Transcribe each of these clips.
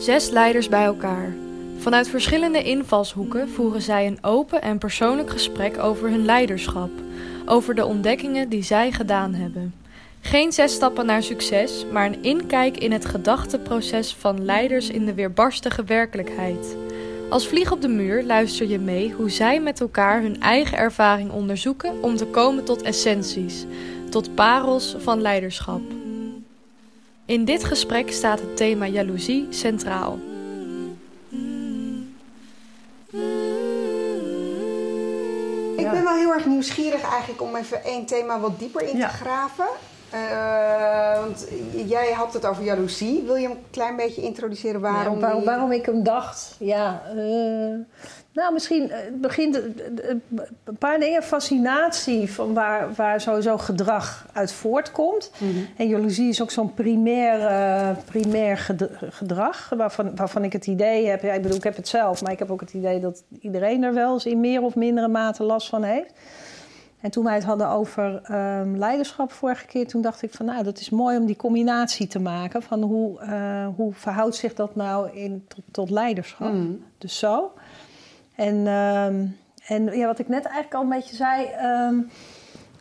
Zes leiders bij elkaar. Vanuit verschillende invalshoeken voeren zij een open en persoonlijk gesprek over hun leiderschap, over de ontdekkingen die zij gedaan hebben. Geen zes stappen naar succes, maar een inkijk in het gedachteproces van leiders in de weerbarstige werkelijkheid. Als vlieg op de muur luister je mee hoe zij met elkaar hun eigen ervaring onderzoeken om te komen tot essenties, tot parels van leiderschap. In dit gesprek staat het thema jaloezie centraal. Ik ben wel heel erg nieuwsgierig eigenlijk om even één thema wat dieper in Ja. te graven. Eh, want jij had het over jaloezie. Wil je hem een klein beetje introduceren waarom? Ja, waarom, die- waarom ik hem dacht, ja. eh, nou, misschien eh, begint een paar dingen. Fascinatie van waar, waar sowieso gedrag uit voortkomt. Mhm. En jaloezie is ook zo'n primair, primair ged- gedrag. Waarvan, waarvan ik het idee heb, ja, ik bedoel, ik heb het zelf, maar ik heb ook het idee dat iedereen er wel eens in meer of mindere mate last van heeft. En toen wij het hadden over ehm, leiderschap vorige keer, toen dacht ik van nou, dat is mooi om die combinatie te maken van hoe, eh, hoe verhoudt zich dat nou in, tot, tot leiderschap. Mhm. Dus zo. En, ehm, en ja, wat ik net eigenlijk al een beetje zei, ehm,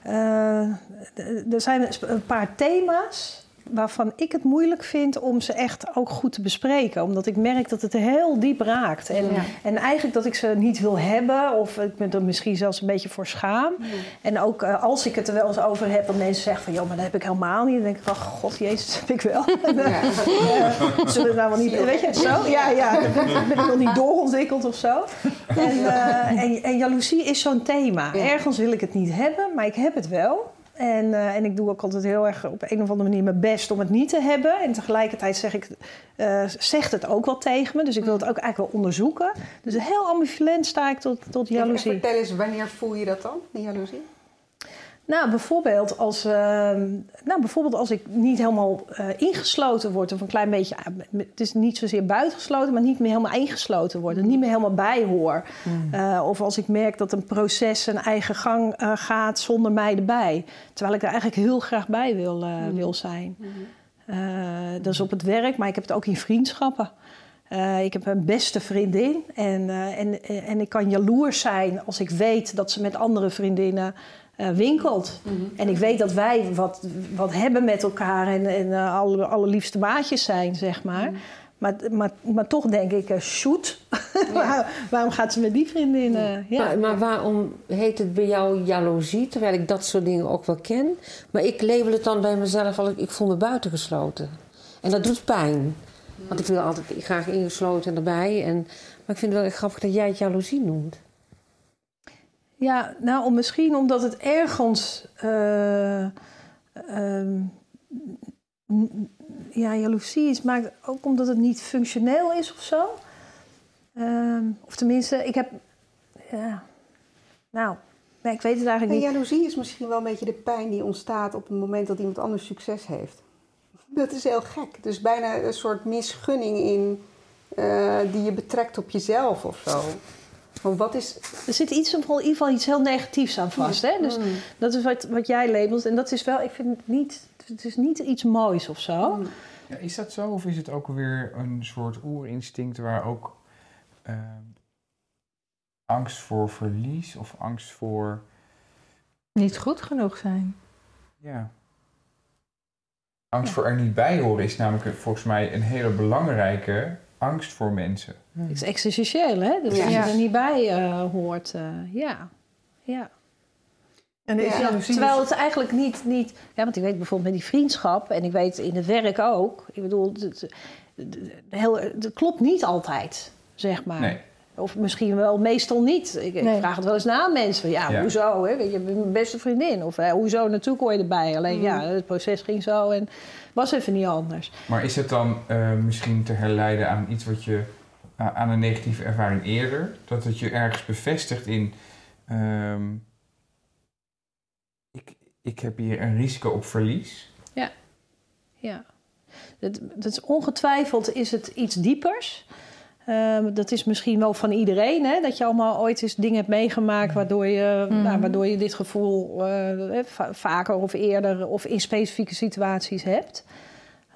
eh, er zijn een paar thema's waarvan ik het moeilijk vind om ze echt ook goed te bespreken. Omdat ik merk dat het heel diep raakt. En, Ja. en eigenlijk dat ik ze niet wil hebben of ik me er misschien zelfs een beetje voor schaam. En ook eh, als ik het er wel eens over heb, dat mensen zeggen van... joh, maar dat heb ik helemaal niet. Dan denk ik, oh god, jezus, dat heb ik wel. Ja. Eh, zullen we nou wel niet... Weet je, zo? Ja, ja, ben ik- ben nog niet doorontwikkeld of zo. En, eh, en, en jaloezie is zo'n thema. Ja. Ergens wil ik het niet hebben, maar ik heb het wel. En, eh, en ik doe ook altijd heel erg op een of andere manier mijn best om het niet te hebben. En tegelijkertijd zeg ik, eh, zegt het ook wel tegen me. Dus ik wil het ook eigenlijk wel onderzoeken. Dus heel ambivalent sta ik tot, tot En jaloezie. Vertel eens, wanneer voel je dat dan, die jaloezie? Nou, bijvoorbeeld als, ehm, nou, bijvoorbeeld als ik niet helemaal eh, ingesloten word, of een klein beetje, ah, het is niet zozeer buitengesloten, maar niet meer helemaal ingesloten word, er niet meer helemaal bij hoor. Eh, of als ik merk dat een proces zijn eigen gang eh, gaat zonder mij erbij, terwijl ik er eigenlijk heel graag bij wil, eh, wil zijn. Eh, dat is op het werk, maar ik heb het ook in vriendschappen. Ik heb een beste vriendin en, en, en ik kan jaloers zijn als ik weet dat ze met andere vriendinnen eh, winkelt. En ik weet dat wij wat, wat hebben met elkaar en, en eh, alle, allerliefste maatjes zijn, zeg maar. Maar, maar, maar toch denk ik, eh, shoot, Waar- waarom gaat ze met die vriendinnen? Ja. Maar, maar waarom heet het bij jou jaloezie, terwijl ik dat soort dingen ook wel ken? Maar ik label het dan bij mezelf al, ik voel me buitengesloten. En dat doet pijn. Want ik wil altijd graag ingesloten erbij. En, maar ik vind het wel grappig dat jij het jaloezie noemt. Ja, nou, om misschien omdat het ergens. eh, ehm, ja, jaloezie is, maakt ook omdat het niet functioneel is of zo. Ehm, of tenminste, ik heb. Ja, nou, nee, ik weet het En eigenlijk niet. jaloezie is misschien wel een beetje de pijn die ontstaat op het moment dat iemand anders succes heeft. Dat is heel gek. Dus bijna een soort misgunning in eh, die je betrekt op jezelf of zo. Van wat is. Er zit iets, in ieder geval iets heel negatiefs aan vast. Hè? Dus Mm. dat is wat, wat jij labelt. En dat is wel, ik vind het niet. Het is niet iets moois of zo. Mm. Ja, is dat zo? Of is het ook weer een soort oerinstinct waar ook ehm, angst voor verlies of angst voor. Niet goed genoeg zijn. Ja. Angst voor er niet bij horen is namelijk volgens mij een hele belangrijke angst voor mensen. Het is existentieel, hè? Dus Ja. als je er niet bij eh, hoort. eh, ja. ja. En is Ja. jaloezie Terwijl het eigenlijk niet, niet... Ja, want ik weet bijvoorbeeld met die vriendschap... en ik weet in het werk ook... Ik bedoel, het, het, het- heel, het klopt niet altijd, zeg maar. Nee. Of misschien wel meestal niet. Ik, ik Nee. vraag het wel eens na aan mensen. Ja, Ja. hoezo? Hè? Weet je, mijn beste vriendin. Of eh, hoezo natuurlijk hoor je erbij. Alleen Mm. ja, het proces ging zo en was even niet anders. Maar is het dan eh, misschien te herleiden aan iets wat je. aan een negatieve ervaring eerder? Dat het je ergens bevestigt in. ehm, ik, ik heb hier een risico op verlies. Ja. Dat, dat is ongetwijfeld is het iets diepers. Ehm, dat is misschien wel van iedereen, hè? dat je allemaal ooit eens dingen hebt meegemaakt waardoor je, Mhm. nou, waardoor je dit gevoel eh, va- vaker of eerder of in specifieke situaties hebt.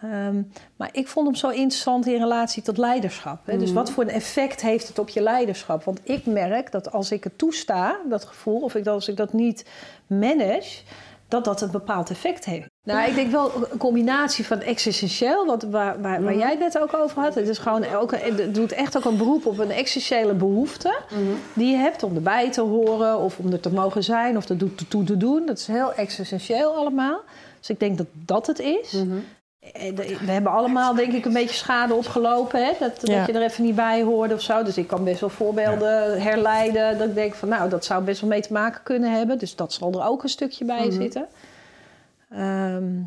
Ehm, maar ik vond hem zo interessant in relatie tot leiderschap. Hè? Dus Mhm. wat voor een effect heeft het op je leiderschap? Want ik merk dat als ik het toesta, dat gevoel, of ik, als ik dat niet manage, dat dat een bepaald effect heeft. Nou, ik denk wel een combinatie van existentieel, wat, waar, waar, Mhm. jij het net ook over had. Het, is gewoon ook het doet echt ook een beroep op een existentiële behoefte Mhm. die je hebt om erbij te horen of om er te mogen zijn of er toe- te doen. Dat is heel existentieel allemaal. Dus ik denk dat dat het is. Mhm. De- We hebben allemaal, denk ik, een beetje schade opgelopen. Hè? Dat, Ja. dat je er even niet bij hoorde of zo. Dus ik kan best wel voorbeelden herleiden. Dat ik denk van, nou, dat zou best wel mee te maken kunnen hebben. Dus dat zal er ook een stukje bij zitten. Ehm,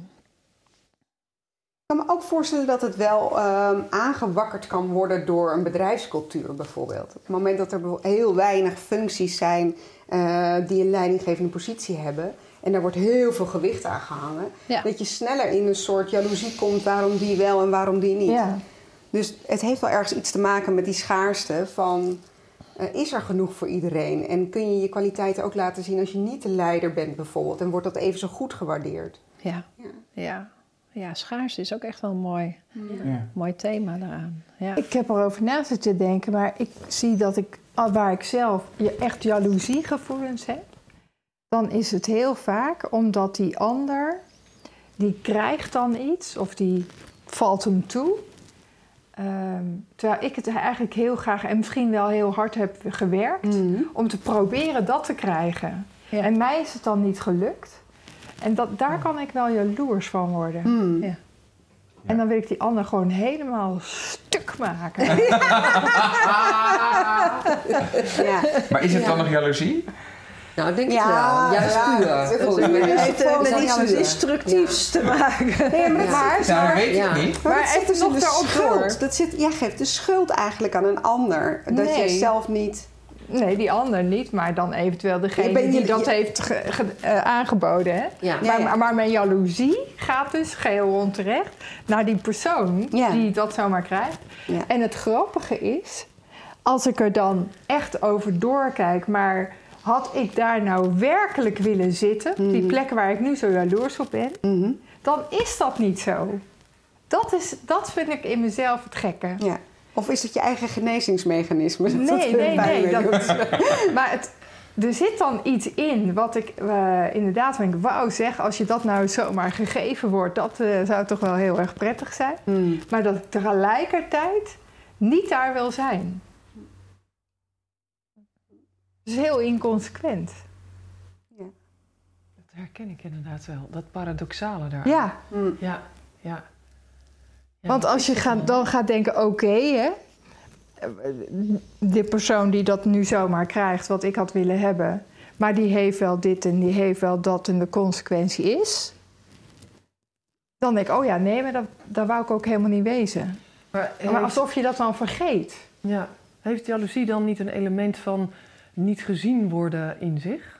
Ik kan me ook voorstellen dat het wel ehm, aangewakkerd kan worden door een bedrijfscultuur bijvoorbeeld. Op het moment dat er heel weinig functies zijn eh, die een leidinggevende positie hebben. En daar wordt heel veel gewicht aan gehangen. Ja. Dat je sneller in een soort jaloezie komt waarom die wel en waarom die niet. Ja. Dus het heeft wel ergens iets te maken met die schaarste van... eh, is er genoeg voor iedereen? En kun je je kwaliteiten ook laten zien als je niet de leider bent bijvoorbeeld? En wordt dat even zo goed gewaardeerd? ja. Ja. Ja. ja, schaarste is ook echt wel een mooi, Ja. mooi thema daaraan. Ja. Ik heb erover na zitten denken, maar ik zie dat ik, waar ik zelf je echt jaloeziegevoelens heb, dan is het heel vaak omdat die ander, die krijgt dan iets of die valt hem toe. Ehm, terwijl ik het eigenlijk heel graag en misschien wel heel hard heb gewerkt om te proberen dat te krijgen. Ja. En mij is het dan niet gelukt. En dat, daar kan ik wel jaloers van worden. Hmm. Ja. En dan wil ik die ander gewoon helemaal stuk maken. Ja. Maar is het Ja. dan nog jaloezie? Nou, ik denk het Ja, wel. Juist ja, puur. heeft met destructiefs te maken. Nee, maar, maar, Nou, weet ik Ja. niet. maar Maar het zit dus in nog daarop schuld. Dat zit, jij geeft de schuld eigenlijk aan een ander. Dat Nee. jij zelf niet... Nee, die ander niet, maar dan eventueel degene Je die je- dat je- heeft ge- ge- eh, aangeboden. Hè? Ja. Maar, ja. maar- maar mijn jaloezie gaat dus geheel onterecht naar die persoon Ja. die dat zomaar krijgt. Ja. En het grappige is, als ik er dan echt over doorkijk, maar had ik daar nou werkelijk willen zitten, die Mhm. plek waar ik nu zo jaloers op ben, Mhm. dan is dat niet zo. Dat, is, dat vind ik in mezelf het gekke. Ja. Of is het je eigen genezingsmechanisme? dat Nee, het nee, pijn nee. Dat, maar het, er zit dan iets in wat ik eh, inderdaad denk... wauw zeg, als je dat nou zomaar gegeven wordt... dat eh, zou toch wel heel erg prettig zijn. Hmm. Maar dat ik tegelijkertijd niet daar wil zijn. Dat is heel inconsequent. Dat herken ik inderdaad wel. Dat paradoxale daar. Ja, Hmm. Ja, ja. Ja, want als je gaat, dan gaat denken, oké hè... De persoon die dat nu zomaar krijgt, wat ik had willen hebben... maar die heeft wel dit en die heeft wel dat en de consequentie is... dan denk ik, oh ja, nee, maar dat, daar wou ik ook helemaal niet wezen. Maar, Maar alsof je dat dan vergeet. ja, heeft jaloezie dan niet een element van niet gezien worden in zich?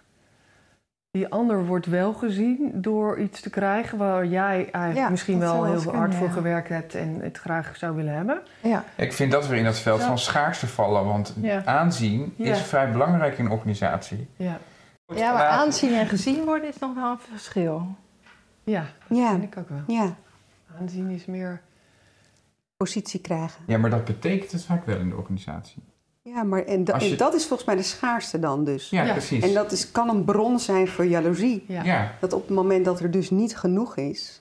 Die ander wordt wel gezien door iets te krijgen waar jij eigenlijk Ja, misschien wel heel veel hard voor ja. gewerkt hebt en het graag zou willen hebben. Ja. Ik vind dat weer in dat veld Ja. van schaarste vallen. Want Ja. aanzien Ja. is vrij belangrijk in een organisatie. Ja, ja, maar aanzien en gezien worden is nog wel een verschil. ja dat Ja. vind ik ook wel. ja, Aanzien is meer... positie krijgen. Ja, maar dat betekent het vaak wel in de organisatie. Ja, maar en, da- Als je- en dat is volgens mij de schaarste dan dus. Ja, Ja. precies. En dat is, kan een bron zijn voor jaloezie. Ja. ja. Dat op het moment dat er dus niet genoeg is,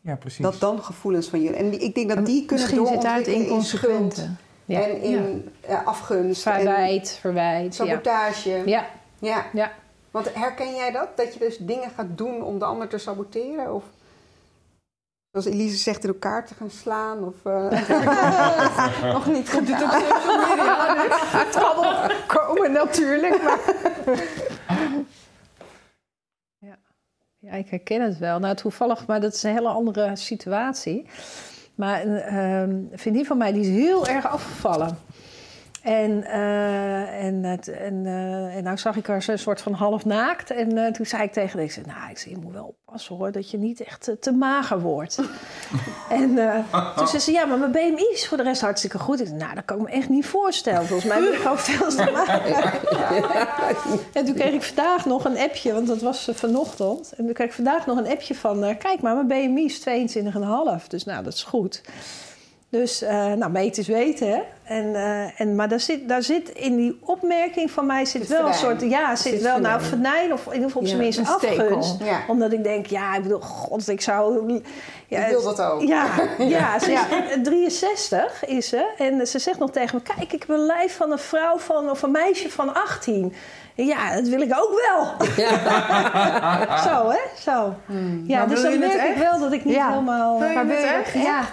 ja, precies. dat dan gevoelens van jullie. En die- ik denk dat die kunnen Misschien zit doorontwikkelen in schuld en in eh, afgunst en Verwijt, verwijt. Ja. sabotage. Ja. Ja. Ja. Want herken jij dat? Dat je dus dingen gaat doen om de ander te saboteren? Of zoals Elise zegt, in elkaar te gaan slaan? Of, eh, nog niet gedaan? Het kan nog komen natuurlijk, maar Ja, ik herken het wel. Nou, toevallig, maar dat is een hele andere situatie. Maar een ehm, een vriendin van mij die is heel erg afgevallen. En, eh, en, het, en, eh, en nou zag ik haar zo een soort van half naakt. En eh, toen zei ik tegen haar, ik zei, nou, ik zei, je moet wel oppassen hoor, dat je niet echt te mager wordt. en toen zei ze, ja, maar mijn BMI is voor de rest hartstikke goed. Ik zei, nou, dat kan ik me echt niet voorstellen. Volgens mij ben ik gewoon veel te mager. en toen kreeg ik vandaag nog een appje, want dat was vanochtend. En toen kreeg ik vandaag nog een appje van, kijk maar, mijn BMI is 22,5. Dus nou, dat is goed. Dus, eh, nou, meten is weten, hè. En, eh, en, maar daar zit, daar zit in die opmerking van mij zit wel een soort... Ja, zit Zit wel, nou, venijn. of in ieder geval op zijn Ja, minst afgunst. Ja. Omdat ik denk, ja, ik bedoel, god, ik zou... Ja, Ik wil dat ook. Ja, ja, ze is eh, 63 is ze. En ze zegt nog tegen me, kijk, ik heb een lijf van een vrouw van... of een meisje van 18. Ja, dat wil ik ook wel. Zo, hè? Zo. Ja, Maar dus wil dan merk ik wel dat ik niet Ja. helemaal... Wil je Maar wil het je echt? ja.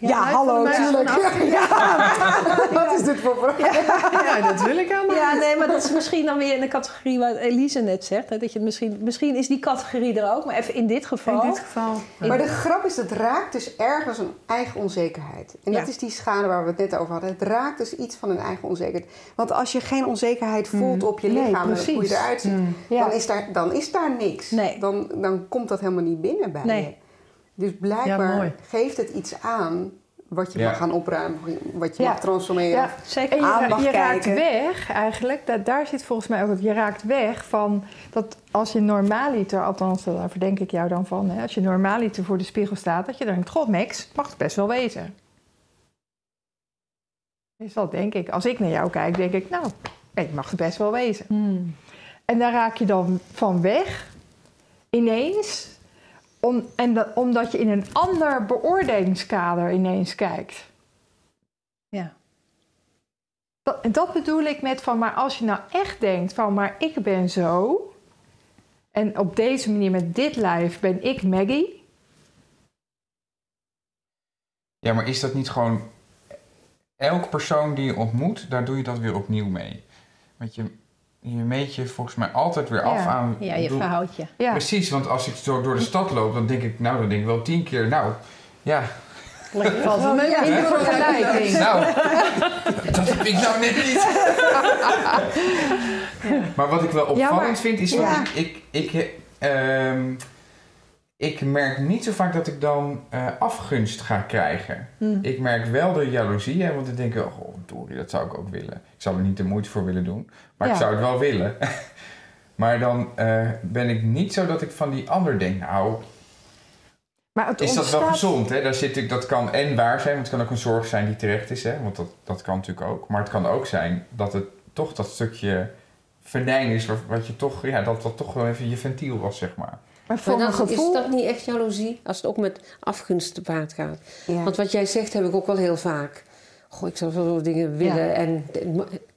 Ja, hallo, van een meisje tuurlijk. van Wat is dit voor vraag? Ja, dat wil ik helemaal Ja, niet. nee, maar dat is misschien dan weer in de categorie wat Elise net zegt. Hè, dat je het misschien, misschien is die categorie er ook, maar even in dit geval. In dit geval. Maar de grap is, het raakt dus ergens een eigen onzekerheid. En Ja. dat is die schade waar we het net over hadden. Het raakt dus iets van een eigen onzekerheid. Want als je geen onzekerheid voelt op je Nee, lichaam en hoe je eruit ziet, Ja. dan, is daar, dan is daar niks. Nee. Dan, dan komt dat helemaal niet binnen bij Nee. je. Dus blijkbaar Ja, geeft het iets aan wat je Ja. mag gaan opruimen, wat je Ja. mag transformeren. Ja. Zeker. En je, aan mag je raakt kijken. weg eigenlijk, dat, daar zit volgens mij ook het, je raakt weg van dat als je normaaliter, althans daar verdenk ik jou dan van, hè, als je normaaliter voor de spiegel staat, dat je dan denkt, god Max, mag het best wel wezen. Dus dat denk ik. Als ik naar jou kijk, denk ik, nou, ik mag het best wel wezen. Hmm. En daar raak je dan van weg, ineens, om, en dat, omdat je in een ander beoordelingskader ineens kijkt. Ja. Dat, en dat bedoel ik met van, maar als je nou echt denkt van, maar ik ben zo, en op deze manier met dit lijf ben ik Maggie. Ja, maar is dat niet gewoon... Elke persoon die je ontmoet, daar doe je dat weer opnieuw mee. Want je, je meet je volgens mij altijd weer af Ja. aan... Ja, je bedoel- verhoudje. Ja, Precies, want als ik zo door de stad loop, dan denk ik, nou, dan denk ik wel tien keer, nou, ja, Lekker Valt wel mee. in de vergelijking. nou, dat heb ik nou net niet. Maar wat ik wel Ja, opvallend maar- vind, is ja. dat ik, ik, ik, ehm, ik merk niet zo vaak dat ik dan eh, afgunst ga krijgen. Hm. Ik merk wel de jaloezie, hè, want dan denk ik, oh, Dory, dat zou ik ook willen. Ik zou er niet de moeite voor willen doen, maar ik zou het wel willen. maar dan eh, ben ik niet zo dat ik van die ander denk, nou, Maar het is dat wel gezond? Hè? Daar zit ik, dat kan en waar zijn, want het kan ook een zorg zijn die terecht is. Hè? Want dat, dat kan natuurlijk ook. Maar het kan ook zijn dat het toch dat stukje venijn is, wat, wat je toch, ja, dat dat toch wel even je ventiel was, zeg maar. Maar voor Maar mijn dat, gevoel... is dat niet echt jaloezie? Als het ook met afgunst te paard gaat. Ja. Want wat jij zegt heb ik ook wel heel vaak. Goh, ik zou zoveel dingen willen. En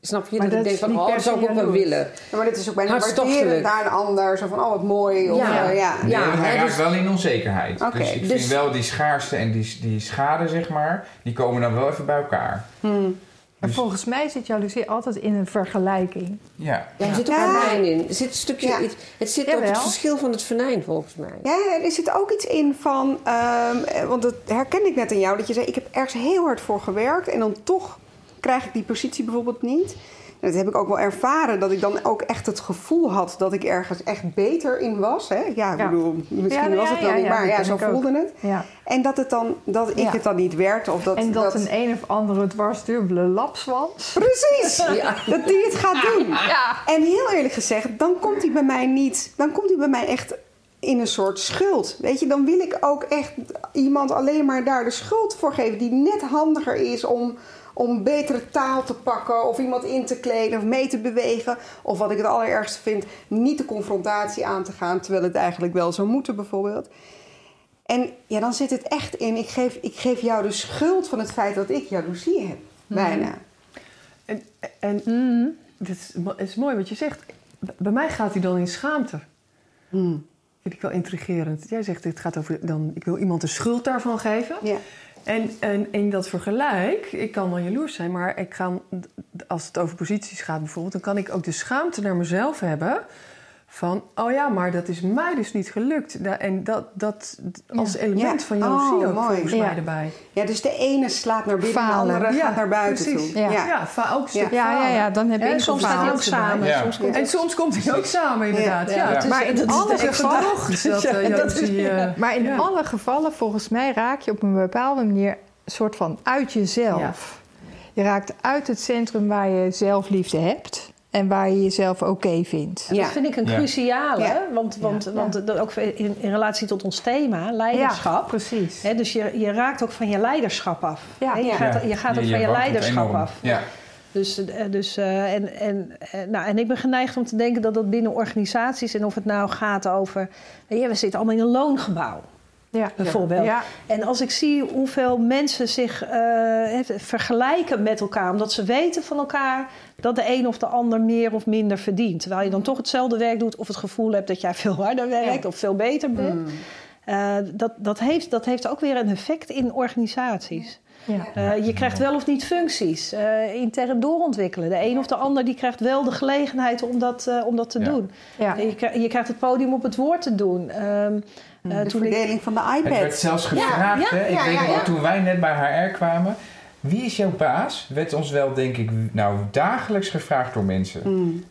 snap je? Maar dat ik denk van, oh, dat zou ik ook wel willen. Ja, maar dit is ook bijna waarderen naar een ander. Zo van, oh wat mooi. Of, Ja. eh, ja. Nee, hij hè, raakt dus- wel in onzekerheid. Oké, dus ik dus- vind wel die schaarste en die, die schade, zeg maar, die komen dan wel even bij elkaar. Hmm. Maar Dus- volgens mij zit jaloezie altijd in een vergelijking. Ja. Ja, er zit ook Ja. venijn in. Er zit een stukje, Ja. iets- het zit ook het verschil van het venijn volgens mij. Ja, er zit ook iets in van, ehm, eh, want dat herkende ik net aan jou, dat je zei: Ik heb ergens heel hard voor gewerkt en dan toch krijg ik die positie bijvoorbeeld niet. Dat heb ik ook wel ervaren, dat ik dan ook echt het gevoel had dat ik ergens echt beter in was. Hè? Ja, ik Ja. bedoel, misschien Ja, was het wel niet, maar ja, zo voelde het. Ja. En dat, het dan, dat ik het dan niet werd. Of dat, en dat, dat een een of andere dwarsdubbele lapswans. Precies! Ja. Dat die het gaat doen. Ja. En heel eerlijk gezegd, dan komt hij bij mij niet. Dan komt hij bij mij echt in een soort schuld. Weet je, dan wil ik ook echt iemand alleen maar daar de schuld voor geven. Die net handiger is om, om betere taal te pakken. Of iemand in te kleden of mee te bewegen. Of wat ik het allerergste vind, niet de confrontatie aan te gaan. Terwijl het eigenlijk wel zou moeten bijvoorbeeld. En ja, dan zit het echt in. Ik geef, ik geef jou de schuld van het feit dat ik jaloezie heb. Bijna. En, en mo- het is mooi wat je zegt. Bij mij gaat hij dan in schaamte. Hmm. Vind ik wel intrigerend. Jij zegt, het gaat over, dan, ik wil iemand de schuld daarvan geven. Ja. En, en in dat vergelijk, ik kan wel jaloers zijn, maar ik ga, als het over posities gaat bijvoorbeeld, dan kan ik ook de schaamte naar mezelf hebben van, oh ja, maar dat is mij dus niet gelukt. En dat, dat als element Ja. van jaloezie Oh, ook mooi. volgens Ja. mij erbij. Ja, dus de ene slaat naar binnen, Falen. de andere Ja, gaat naar buiten precies. toe. Ja. Ja. Ja, ook een stuk Ja, ja, ja, dan heb Ja, ik en soms staat hij ook samen. Ja. Soms komt En soms komt hij ook samen, inderdaad. Ja, Ja, het is- Maar in alle gevallen- Ja, Maar in Ja. alle gevallen, volgens mij, raak je op een bepaalde manier een soort van uit jezelf. Je raakt uit het centrum waar je zelfliefde hebt en waar je jezelf oké vindt. Ja. Dat vind ik een cruciale, Ja. want, want, Ja. want dat ook in, in relatie tot ons thema, leiderschap. precies. Hè, dus je, je raakt ook van je leiderschap af. Ja. Hè, je, Ja. gaat, je gaat ook van je leiderschap af. Ja. Dus, eh, dus, eh, en, en, eh, nou, en ik ben geneigd om te denken dat dat binnen organisaties... en of het nou gaat over... Ja, we zitten allemaal in een loongebouw, Ja. bijvoorbeeld. Ja. En als ik zie hoeveel mensen zich eh, vergelijken met elkaar... omdat ze weten van elkaar dat de een of de ander meer of minder verdient... terwijl je dan toch hetzelfde werk doet... of het gevoel hebt dat jij veel harder werkt of veel beter bent... Eh, dat, dat, heeft, dat heeft ook weer een effect in organisaties. Ja. Eh, je krijgt wel of niet functies, eh, intern doorontwikkelen. De een of de ander die krijgt wel de gelegenheid om dat, eh, om dat te Ja. doen. Ja. Je, krijgt, je krijgt het podium op het woord te doen. Ehm, eh, De toen ik- verdeling van de Het werd iPad. zelfs gevraagd, ja, hè? Ik ja, weet ja, nog ja. toen wij net bij HR kwamen... Wie is jouw baas? Werd ons wel, denk ik, nou, dagelijks gevraagd door mensen. Mm.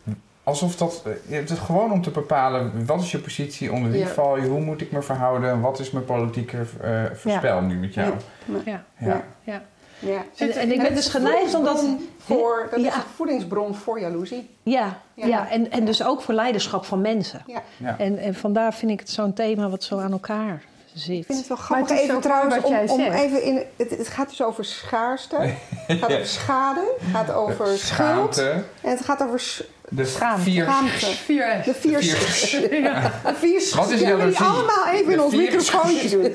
Alsof dat... eh, Je hebt het gewoon om te bepalen... Wat is je positie? Onder wie Ja. val je? Hoe moet ik me verhouden? Wat is mijn politieke eh voorspel nu met jou? ja, Ja. ja. Ja. En, en ik ben dus geneigd om dat... Voor, dat is Ja. een voedingsbron voor jaloezie. Ja, Ja. ja. en, en dus ook voor leiderschap van mensen. Ja. Ja. En, en vandaar vind ik het zo'n thema wat zo aan elkaar zit. Ik vind het wel Maar grappig het even trouwens om, jij om even in het, het gaat dus over schaarste, het gaat over schade, het gaat over schuld Schaamte. en het gaat over De Schaamte. vier... schaamte. 4S. De vier, De vier- Ja. de vier Wat is ja, allemaal even in De ons vier- microfoontje doen.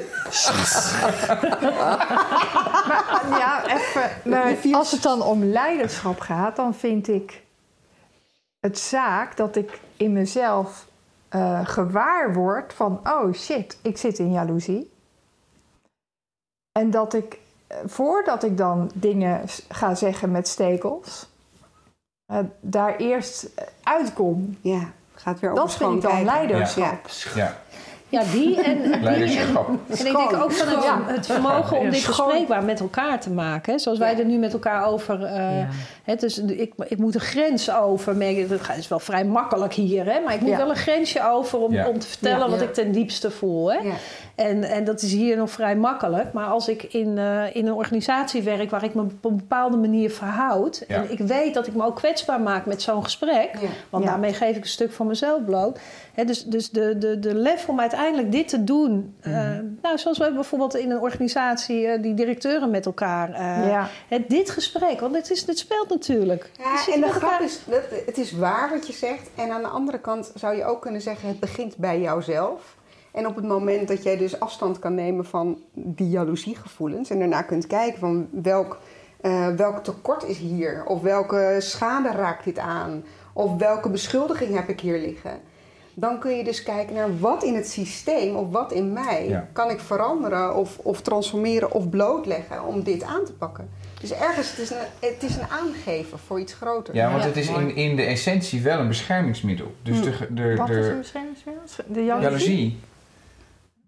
Ja, even. Maar als het dan om leiderschap gaat, dan vind ik het zaak dat ik in mezelf eh, gewaar word van: oh shit, ik zit in jaloezie. En dat ik, eh, voordat ik dan dingen ga zeggen met stekels, eh, daar eerst uitkom. Ja, het gaat weer over Dat vind ik dan kijken. leiderschap. Ja, Ja, die en, die en, leiderschap. En ik denk ook van het, Ja. het vermogen om Ja. dit bespreekbaar met elkaar te maken. Zoals wij er nu met elkaar over... eh, hè, dus ik, ik moet een grens over. merk- Dat is wel vrij makkelijk hier, hè? maar ik moet Ja. wel een grensje over om, Ja. om te vertellen Ja. wat Ja. ik ten diepste voel. Hè? En, en dat is hier nog vrij makkelijk. Maar als ik in, eh, in een organisatie werk waar ik me op een bepaalde manier verhoud... Ja. en ik weet dat ik me ook kwetsbaar maak met zo'n gesprek... Ja. want Ja. daarmee geef ik een stuk van mezelf bloot... Hè, dus dus de, de, de lef om uiteindelijk dit te doen... eh, nou, zoals we bijvoorbeeld in een organisatie... eh, die directeuren met elkaar... eh, Ja. hè, dit gesprek, want het, is, het speelt natuurlijk. Ja, en de grap is, dat, het is waar wat je zegt. En aan de andere kant zou je ook kunnen zeggen, het begint bij jouzelf. En op het moment dat jij dus afstand kan nemen van die jaloeziegevoelens... en daarna kunt kijken van welk, eh, welk tekort is hier... of welke schade raakt dit aan... of welke beschuldiging heb ik hier liggen... dan kun je dus kijken naar wat in het systeem of wat in mij... Ja. kan ik veranderen of, of transformeren of blootleggen om dit aan te pakken. Dus ergens, het is een, het is een aangever voor iets groters. Ja, want Ja, het is mooi. in, in de essentie wel een beschermingsmiddel. Dus de, ge- de, Wat is de een beschermingsmiddel? De jaloezie? jaloezie.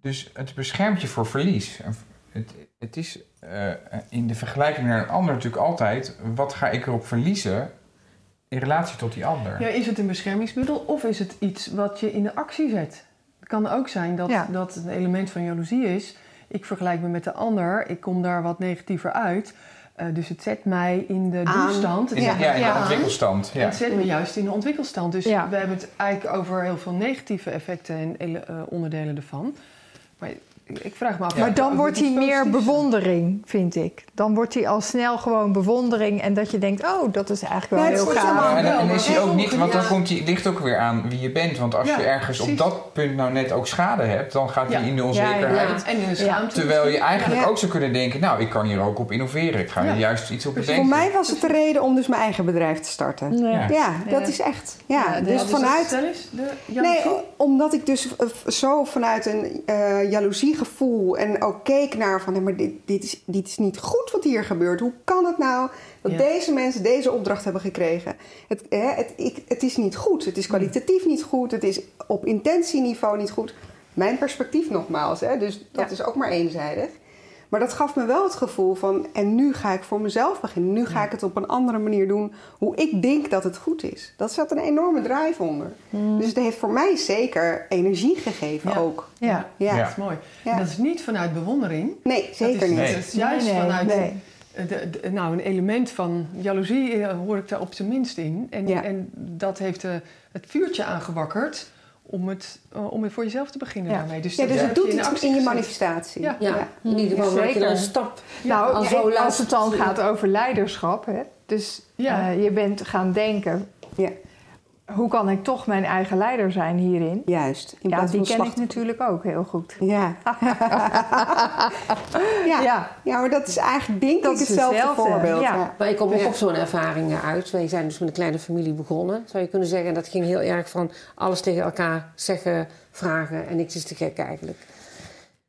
Dus het beschermt je voor verlies. Het, het is eh, in de vergelijking naar een ander natuurlijk altijd... wat ga ik erop verliezen in relatie tot die ander? Ja, is het een beschermingsmiddel of is het iets wat je in de actie zet? Het kan ook zijn dat, Ja. dat het een element van jaloezie is. Ik vergelijk me met de ander, ik kom daar wat negatiever uit. Eh, dus het zet mij in de Aan. doelstand. Het zet ja, in de aan. ontwikkelstand. Ja. Het zet me juist in de ontwikkelstand. Dus Ja. we hebben het eigenlijk over heel veel negatieve effecten en eh, onderdelen ervan. Maar ik, vraag me af... Maar dan wordt hij meer bewondering, vind ik. Dan wordt hij al snel gewoon bewondering. En dat je denkt, oh, dat is eigenlijk wel Ja, heel gaaf. Ja, en, dan- is hij ook niet, want dan komt hij, ligt ook weer aan wie je bent. Want als Ja, je ergens op dat punt nou net ook schade hebt, dan gaat hij Ja. in de onzekerheid. Ja, en in de schaamte. Terwijl je eigenlijk Ja. ook zou kunnen denken, nou, ik kan hier ook op innoveren. Ik ga Ja. er juist iets op Precies. bedenken. Voor mij was het de reden om dus mijn eigen bedrijf te starten. Ja. Ja. Ja, dat Ja. is echt. Ja, Ja, dus dus vanuit. Stel eens, de Nee, jaloezie. omdat ik dus zo vanuit een eh, jaloeziegevoel. En ook keek naar van, hé, maar dit, dit, is, dit is niet goed wat hier gebeurt. Hoe kan het nou dat Ja. deze mensen deze opdracht hebben gekregen? Het, hè, het, ik, het is niet goed. Het is kwalitatief niet goed. Het is op intentieniveau niet goed. Mijn perspectief nogmaals, hè, dus dat Ja. is ook maar eenzijdig. Maar dat gaf me wel het gevoel van, en nu ga ik voor mezelf beginnen. Nu ga ik het op een andere manier doen, hoe ik denk dat het goed is. Dat zat een enorme drive onder. Dus het heeft voor mij zeker energie gegeven Ja. ook. Ja. Ja. Dat is mooi. Ja. En dat is niet vanuit bewondering. Nee, zeker dat is, niet. Nee. Dat is juist Nee, nee, vanuit nee. de- de- nou, een element van jaloezie eh, hoor ik daar op zijn minst in. En, en dat heeft eh, het vuurtje aangewakkerd om, het, eh, om voor jezelf te beginnen Ja. daarmee. Dus, Ja, dat dus het doet in iets actie in je manifestatie. Ja. Ja, in ieder geval maak je een stap. Nou, zo als het dan gaat over leiderschap, hè, dus Ja. eh, je bent gaan denken, Ja. Hoe kan ik toch mijn eigen leider zijn hierin? Juist. In Ja, die ken ik natuurlijk ook heel goed. Ja. ja. Ja. Ja, maar dat is eigenlijk denk Dat ik hetzelfde, hetzelfde, voorbeeld. ja. Maar ik kom ook Ja. op zo'n ervaring eh, uit. Wij zijn dus met een kleine familie begonnen, zou je kunnen zeggen. En dat ging heel erg van alles tegen elkaar zeggen, vragen en niks is te gek eigenlijk.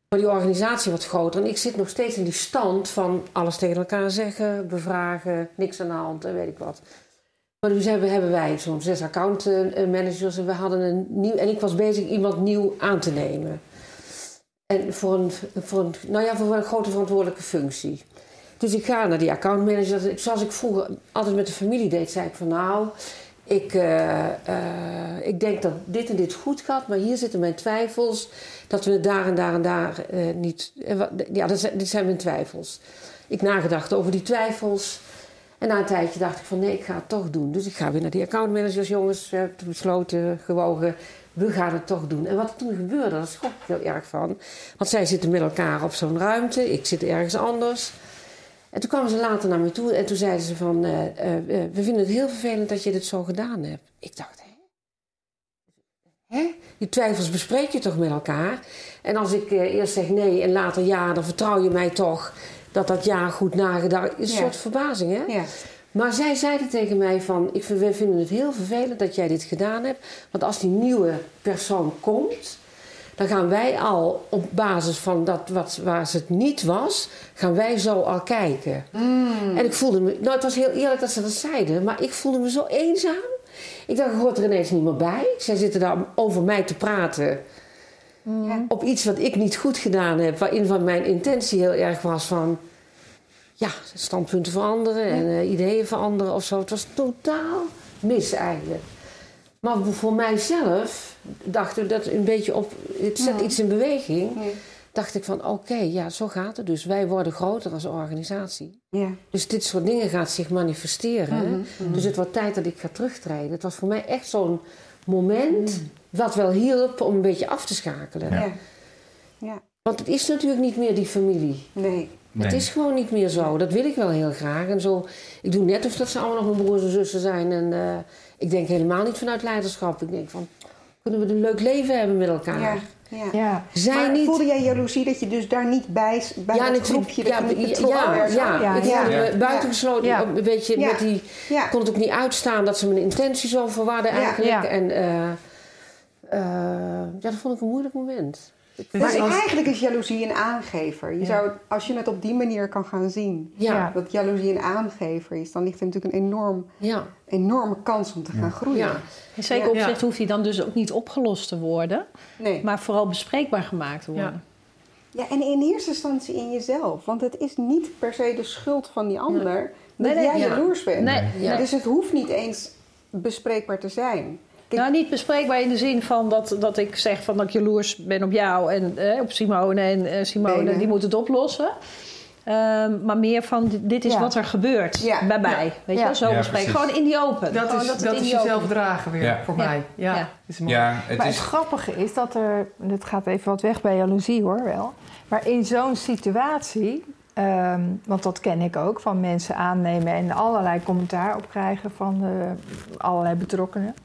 Maar die organisatie wordt groter en ik zit nog steeds in die stand van alles tegen elkaar zeggen, bevragen, niks aan de hand en weet ik wat. Maar nu hebben, hebben wij zo'n zes account eh, en we hadden een nieuw. En ik was bezig iemand nieuw aan te nemen. En voor een, voor een, nou ja, voor een grote verantwoordelijke functie. Dus ik ga naar die accountmanager. Zoals ik vroeger altijd met de familie deed, zei ik van nou, ik, eh, eh, ik denk dat dit en dit goed gaat, maar hier zitten mijn twijfels. Dat we het daar en daar en daar niet. ja, dat dit zijn mijn twijfels. Ik nagedacht over die twijfels. En na een tijdje dacht ik van nee, ik ga het toch doen. Dus ik ga weer naar die accountmanagers, jongens. Hebben besloten, gewogen, we gaan het toch doen. En wat toen gebeurde, daar schrok ik heel erg van. Want zij zitten met elkaar op zo'n ruimte, ik zit ergens anders. En toen kwamen ze later naar me toe en toen zeiden ze van... eh, eh, eh, we vinden het heel vervelend dat je dit zo gedaan hebt. Ik dacht, hè? Die twijfels bespreek je toch met elkaar? En als ik eerst zeg nee en later ja, dan vertrouw je mij toch... dat dat ja goed nagedacht is. Een soort verbazing, hè? Ja. Maar zij zeiden tegen mij van... Ik, vind- we vinden het heel vervelend dat jij dit gedaan hebt. Want als die nieuwe persoon komt... dan gaan wij al op basis van dat wat, waar ze het niet was... gaan wij zo al kijken. En ik voelde me... Nou, het was heel eerlijk dat ze dat zeiden... maar ik voelde me zo eenzaam. Ik dacht, ik hoort er ineens niet meer bij. Zij zitten daar over mij te praten... op iets wat ik niet goed gedaan heb... waarin van mijn intentie heel erg was van ja, standpunten veranderen en eh, ideeën veranderen of zo. Het was totaal mis eigenlijk. Maar voor mijzelf dacht ik dat een beetje op, het zet iets in beweging. Ja. Dacht ik van oké, ja, zo gaat het dus. Wij worden groter als organisatie. Ja. Dus dit soort dingen gaat zich manifesteren. Dus het wordt tijd dat ik ga terugtreden. Het was voor mij echt zo'n moment wat wel hielp om een beetje af te schakelen. Ja. Ja. Want het is natuurlijk niet meer die familie. Nee. Het is gewoon niet meer zo. Dat wil ik wel heel graag. En zo, ik doe net of dat ze allemaal nog mijn broers en zussen zijn. En eh, ik denk helemaal niet vanuit leiderschap. Ik denk van, kunnen we een leuk leven hebben met elkaar? Ja. Ja. Ja. Zij maar niet... voelde jij jaloezie dat je dus daar niet bij, bij ja, dat groepje dat Ja, ja, betrokken ja, werd? ja. Ja, ik ja. buitengesloten. Ja. Een beetje Ja. met die... Kon het ook niet uitstaan dat ze mijn intentie zo verwaarden Ja. eigenlijk. Ja. En eh, eh, ja, dat vond ik een moeilijk moment. Dus Maar als- eigenlijk is jaloezie een aangever. Je Ja. zou, als je het op die manier kan gaan zien, Ja, dat jaloezie een aangever is, dan ligt er natuurlijk een enorm, ja. enorme kans om te gaan groeien. In zeker Ja. opzicht hoeft hij dan dus ook niet opgelost te worden, Nee. maar vooral bespreekbaar gemaakt te worden. Ja, en in eerste instantie in jezelf. Want het is niet per se de schuld van die ander dat Nee, nee, jij ja. jaloers bent. Nee, Ja. Dus het hoeft niet eens bespreekbaar te zijn. Nou, niet bespreekbaar in de zin van dat, dat ik zeg van dat ik jaloers ben op jou en eh, op Simone. En eh, Simone, die moet het oplossen. Ehm, maar meer van, dit- is Ja. wat er gebeurt Ja. bij mij. Weet je Ja. wel, zo Ja, bespreken. Gewoon in die open. Dat Gewoon is, dat is jezelf dragen weer Ja. voor Ja. mij. Ja, Ja. is mooi. Ja, het Maar is... het grappige is dat er, het gaat even wat weg bij jaloezie hoor wel, maar in zo'n situatie, ehm, want dat ken ik ook, van mensen aannemen en allerlei commentaar op krijgen van eh, allerlei betrokkenen.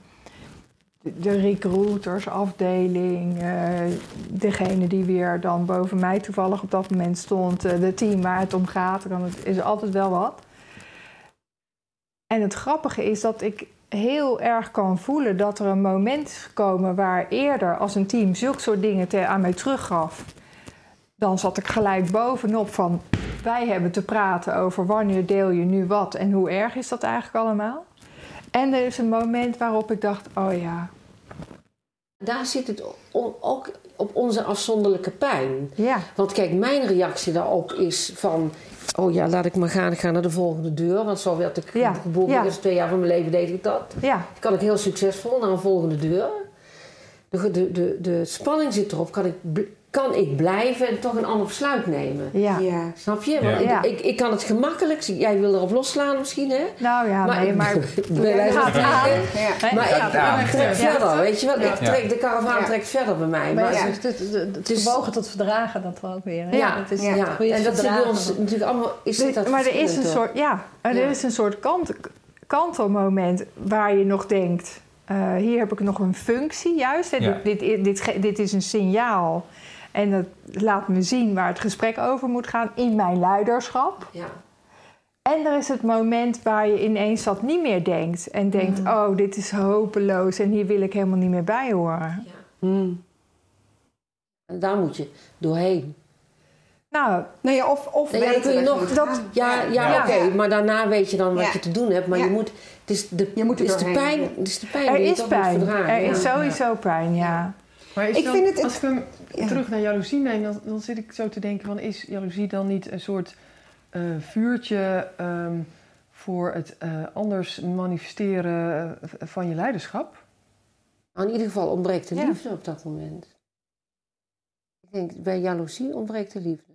De, de recruiters, afdeling, eh, degene die weer dan boven mij toevallig op dat moment stond, eh, de team waar het om gaat, dan is altijd wel wat. En het grappige is dat ik heel erg kan voelen dat er een moment is gekomen waar eerder als een team zulke soort dingen aan mij teruggaf. dan zat ik gelijk bovenop van... wij hebben te praten over wanneer deel je nu wat en hoe erg is dat eigenlijk allemaal. En er is een moment waarop ik dacht, oh ja, Daar zit het ook op onze afzonderlijke pijn. ja, Want kijk, mijn reactie daarop is van... Oh ja, laat ik maar gaan. Ik ga naar de volgende deur. Want zo werd ik Ja, geboren. ja. De eerste twee jaar van mijn leven deed ik dat. ja, Kan ik heel succesvol naar een volgende deur. De, de, de, de spanning zit erop. Kan ik, kan ik blijven en toch een ander besluit nemen? ja. Ja. Snap je? Want Ja. ik, ik, ik kan het gemakkelijk... Jij wil erop losslaan misschien, hè? Nou ja, nee, maar... wijze van gaat aan. Ja. Maar ik, trek Ja. verder, weet je wel? Ja. Ik trek, de karavaan Ja. trekt verder bij mij. Maar Maar, het, het, het, het Dus- vermogen tot verdragen, dat wel ook weer. Hè? ja, het is, ja. en dat zit bij verdragen ons natuurlijk allemaal... Is Dit- dat maar er is een soort, ja, er Ja. is een soort kant, kantelmoment waar je nog denkt: eh, hier heb ik nog een functie, juist. hè. Ja. Dit, dit, dit, dit is een signaal. En dat laat me zien waar het gesprek over moet gaan in mijn leiderschap. Ja. En er is het moment waar je ineens dat niet meer denkt. En denkt: Mm. oh, dit is hopeloos en hier wil ik helemaal niet meer bij horen. Hmm. En daar moet je doorheen. Nou, ja, of, of Ja, weten kun je dat nog- dat-. Ja, ja, Ja. oké, maar daarna weet je dan wat Ja. je te doen hebt. Maar Ja. je moet... Het is de, Je moet er is de doorheen. pijn, het is de pijn er is pijn. Er ja. is sowieso pijn, ja. Maar is Ik dan- vind het- als ik hem Ja. terug naar jaloezie neem, dan, dan zit ik zo te denken van... is jaloezie dan niet een soort eh, vuurtje ehm, voor het eh, anders manifesteren eh, van je leiderschap? In ieder geval ontbreekt de Ja. liefde op dat moment. Ik denk, bij jaloezie ontbreekt de liefde.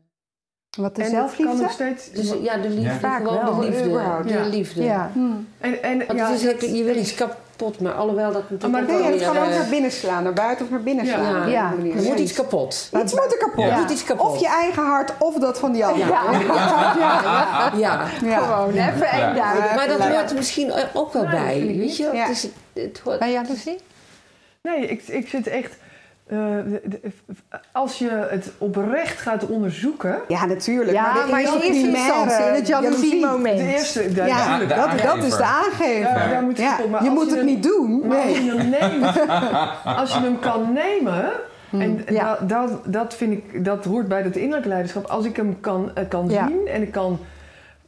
Wat de en het kan zelfliefde? nog steeds... Dus ja, de liefde, Vaak gewoon wel. de liefde. De Ja. liefde. ja. Hmm. En, en, Want ja, het is, dat- het- je wil iets kapot, maar alhoewel dat natuurlijk maar ook Nee, het kan ook eh, naar binnen slaan, naar buiten of naar binnen slaan. Ja. Er moet iets kapot. Iets moet er kapot. Ja. Moet iets kapot. Of je eigen hart of dat van die ander. Ja. Ja. Gewoon even Ja. eenduidig. Maar dat hoort er misschien ook wel bij. Weet je? Ja. Het is, het hoort, Bij jaloezie? Nee, ik, ik zit echt... eh, de- de- als je het oprecht gaat onderzoeken... Ja, natuurlijk. Ja, maar, de maar in eerste eerste primaire instantie, in het jaloezie-moment. De eerste... de- Ja, de dat, aangever. dat is de aangever. Ja, daar moet je Ja, op, maar je als moet je het niet doen. Maar als Nee. je hem neemt, als je hem kan nemen, en Ja. dat, dat, dat vind ik, dat hoort bij het innerlijke leiderschap. Als ik hem kan, eh, kan Ja. zien en ik kan,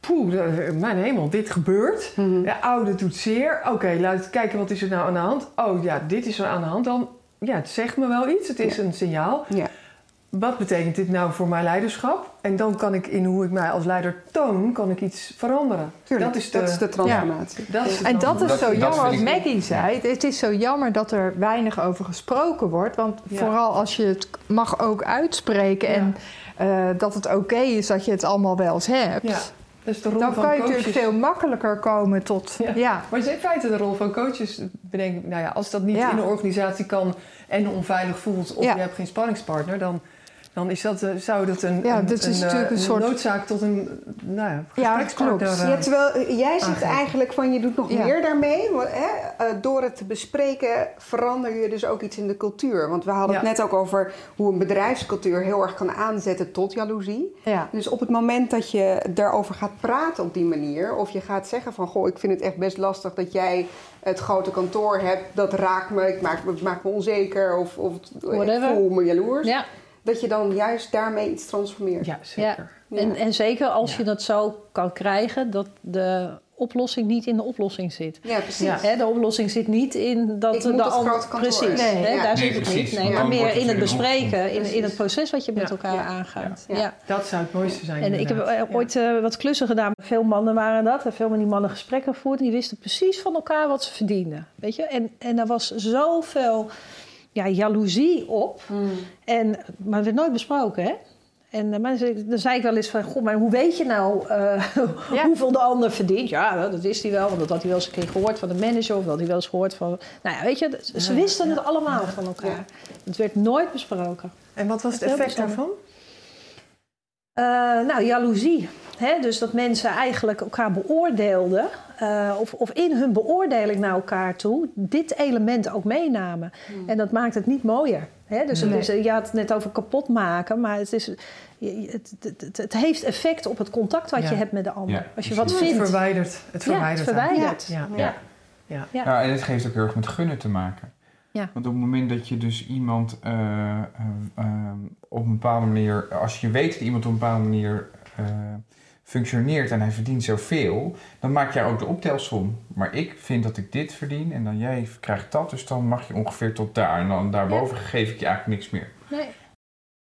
poeh, eh, mijn hemel, dit gebeurt. Mhm. Ja, oh, dit doet zeer. Oké, laten we kijken, wat is er nou aan de hand? Oh ja, dit is er aan de hand. Dan, ja, het zegt me wel iets. Het is een signaal. Ja. Wat betekent dit nou voor mijn leiderschap? En dan kan ik in hoe ik mij als leider toon, kan ik iets veranderen. Tuurlijk, dat is de, transformatie. dat is de En dat is zo dat jammer, wat ik- Maggie zei. Het is zo jammer dat er weinig over gesproken wordt. Want Ja. vooral als je het mag ook uitspreken... Ja. en eh, dat het oké is dat je het allemaal wel eens hebt... De rol dan van kan je coaches. natuurlijk veel makkelijker komen tot... Ja. Ja, Maar het is in feite de rol van coaches. Bedenk, nou ja, als dat niet Ja. in een organisatie kan en onveilig voelt of Ja. je hebt geen spanningspartner, dan, dan is dat, eh, zou dat een, Ja, een, is een, natuurlijk eh, een soort- noodzaak tot een nou ja, Ja, klopt. eh, Ja, terwijl jij zegt eigenlijk van je doet nog Ja. meer daarmee. Want, hè, door het te bespreken verander je dus ook iets in de cultuur. Want we hadden het net ook over hoe een bedrijfscultuur heel erg kan aanzetten tot jaloezie. ja. Dus op het moment dat je daarover gaat praten op die manier, of je gaat zeggen van goh, ik vind het echt best lastig dat jij het grote kantoor hebt, dat raakt me, ik maak, maakt me onzeker of, of ik voel me jaloers. Ja, Dat je dan juist daarmee iets transformeert. ja, zeker. Ja. En, en zeker als Ja. je dat zo kan krijgen dat de oplossing niet in de oplossing zit. Ja, precies. Ja. Hè, de oplossing zit niet in dat Ik de ander- Precies, hebben. hè, Ja. daar Nee, zit het precies. niet. Nee, maar meer in het bespreken, in, in het proces wat je met Ja. elkaar Ja. aangaat. Ja. Ja. Dat zou het mooiste zijn. En ik heb eh, ooit eh, wat klussen gedaan. Veel mannen waren dat. En veel met die mannen gesprekken gevoerd. En die wisten precies van elkaar wat ze verdienden. Weet je? En, en er was zoveel ja, jaloezie op. En, maar het werd nooit besproken, hè? En eh, dan zei ik wel eens van... Goh, maar hoe weet je nou eh, Ja. hoeveel de ander verdient? Ja, dat wist hij wel. Want dat had hij wel eens een keer gehoord van de manager. Of dat had hij wel eens gehoord van... Nou ja, weet je, ze wisten het allemaal van elkaar. Het werd nooit besproken. En wat was het effect daarvan? Eh, nou, jaloezie. Hè? Dus dat mensen eigenlijk elkaar beoordeelden, eh, of, of in hun beoordeling naar elkaar toe, dit element ook meenamen. En dat maakt het niet mooier. Hè? Dus Nee. is, je had het net over kapot maken, maar het, is, het, het, het, heeft effect op het contact wat Ja. je hebt met de ander. Ja, Als je wat precies. Het vindt. verwijdert. Het Ja, het verwijdert. verwijdert. Ja. Ja. Ja. Ja, en het heeft ook heel erg met gunnen te maken. Ja. Want op het moment dat je dus iemand eh, eh, eh, op een bepaalde manier, als je weet dat iemand op een bepaalde manier eh, functioneert en hij verdient zoveel, dan maak jij ook de optelsom. Maar ik vind dat ik dit verdien en dan jij krijgt dat, dus dan mag je ongeveer tot daar. En dan daarboven geef ik je eigenlijk niks meer. Nee.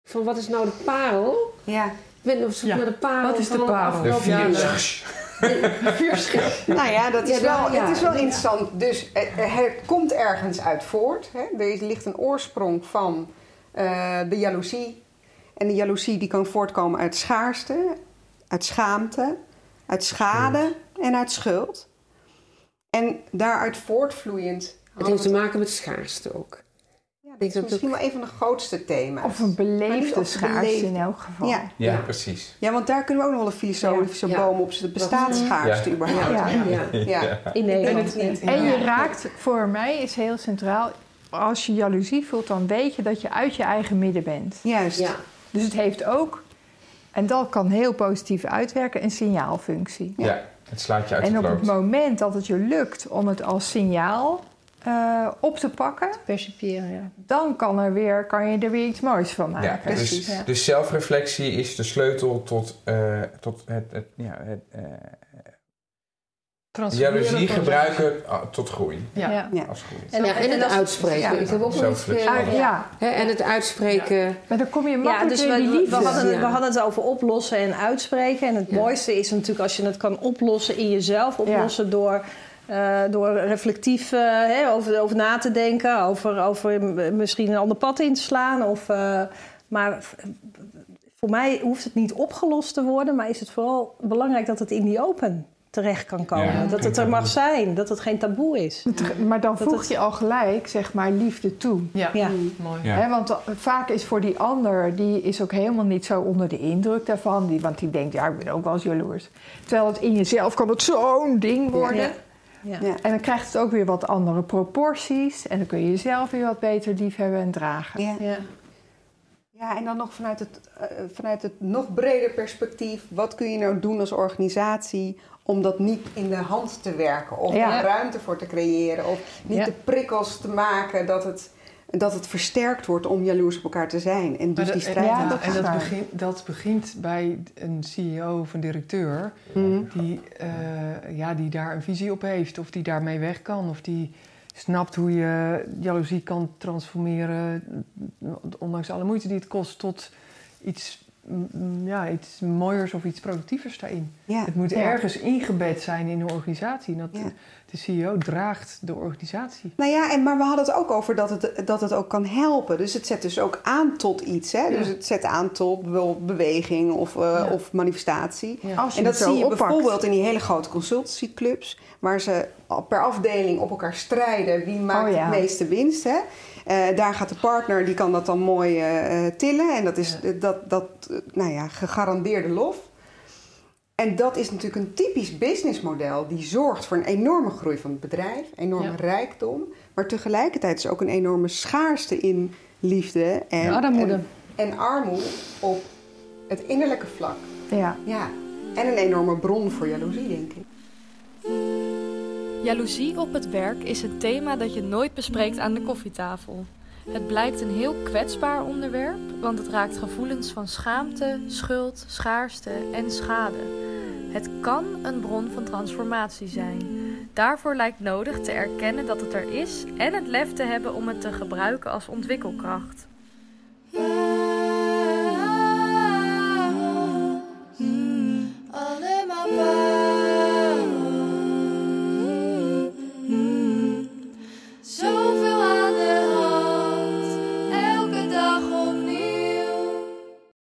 Van wat is nou de parel? Ja. Ik ben op zoek Ja, naar de parel. wat is de parel? De afgelopen vier... jaar. Nou ja, dat is Ja, wel, ja. het is wel interessant. Dus er, er komt ergens uit voort. Hè? Er is- ligt een oorsprong van eh, de jaloezie. En de jaloezie die kan voortkomen uit schaarste, uit schaamte, uit schade en uit schuld. En daaruit voortvloeiend... Het heeft te maken met schaarste ook. Ja, dat denk is dat misschien wel een van de grootste thema's. Of een beleefde schaarste beleefd. in elk geval. Ja. Ja, Ja. precies. ja, want daar kunnen we ook nog wel een filosofische Ja. boom op zetten. Bestaat schaarste Ja. überhaupt? Ja. Ja. Ja. In Nederland niet. En je raakt, voor mij is heel centraal, als je jaloezie voelt, dan weet je dat je uit je eigen midden bent. Juist. Ja. Dus het heeft ook, en dat kan heel positief uitwerken, een signaalfunctie. Ja. het slaat je uit En het op het moment dat het je lukt om het als signaal eh, op te pakken, Percipiëren, ja. dan kan, er weer, kan je er weer iets moois van maken. Ja, Precies. dus, Ja. dus zelfreflectie is de sleutel tot, eh, tot het, het, ja, het eh, jaloezie gebruiken ah, tot groei. Ja. Als groei. En, ja, en het uitspreken. ja. Ik heb ook. Ah, ja. Hè, en het uitspreken. maar dan kom je Ja, makkelijk dus in we, die we, liefde. hadden, Ja. we hadden het over oplossen en uitspreken. En het Ja. mooiste is natuurlijk als je het kan oplossen in jezelf. Oplossen door, eh, door reflectief eh, hè, over, over na te denken. Over, over misschien een ander pad in te slaan. Of, eh, maar voor mij hoeft het niet opgelost te worden. Maar is het vooral belangrijk dat het in die open terecht kan komen. Ja, dat het er mag zijn. Dat het geen taboe is. Maar dan voeg het- je al gelijk, zeg maar, liefde toe. Ja. Ja. mooi. Ja. Want vaak is voor die ander, die is ook helemaal niet zo onder de indruk daarvan. Die, want die denkt, ja, ik ben ook wel eens jaloers. Terwijl het in jezelf kan het zo'n ding worden. Ja. Ja. Ja. En dan krijgt het ook weer wat andere proporties. En dan kun je jezelf weer wat beter liefhebben en dragen. Ja. Ja. Ja, en dan nog vanuit het, eh, vanuit het nog breder perspectief. Wat kun je nou doen als organisatie om dat niet in de hand te werken? Of Ja. daar ruimte voor te creëren? Of niet Ja. de prikkels te maken dat het, dat het versterkt wordt om jaloers op elkaar te zijn. En dus die strijd ja, aan te dat en dat, begint, dat begint bij een CEO of een directeur Mhm. die, eh, ja, die daar een visie op heeft, of die daarmee weg kan, of die snapt hoe je jaloezie kan transformeren, ondanks alle moeite die het kost, tot iets, ja, iets mooiers of iets productievers daarin. Ja. Het moet Ja. ergens ingebed zijn in de organisatie. En dat Ja. de CEO draagt de organisatie. Nou ja, en, maar we hadden het ook over dat het, dat het ook kan helpen. Dus het zet dus ook aan tot iets. Hè? Ja. Dus het zet aan tot beweging of, eh, Ja. of manifestatie. Ja. Als je En dat het zo zie je oppakt. bijvoorbeeld in die hele grote consultancyclubs, waar ze per afdeling op elkaar strijden wie maakt Oh ja. het meeste winst. Hè? Eh, daar gaat de partner, die kan dat dan mooi eh, eh, tillen. En dat is Ja. dat, dat nou ja, gegarandeerde lof. En dat is natuurlijk een typisch businessmodel die zorgt voor een enorme groei van het bedrijf, enorme Ja. rijkdom, maar tegelijkertijd is ook een enorme schaarste in liefde en, Armoede. en, en armoede op het innerlijke vlak. Ja. Ja, en een enorme bron voor jaloezie, denk ik. Jaloezie op het werk is een thema dat je nooit bespreekt aan de koffietafel. Het blijkt een heel kwetsbaar onderwerp, want het raakt gevoelens van schaamte, schuld, schaarste en schade. Het kan een bron van transformatie zijn. Daarvoor lijkt nodig te erkennen dat het er is en het lef te hebben om het te gebruiken als ontwikkelkracht. Alle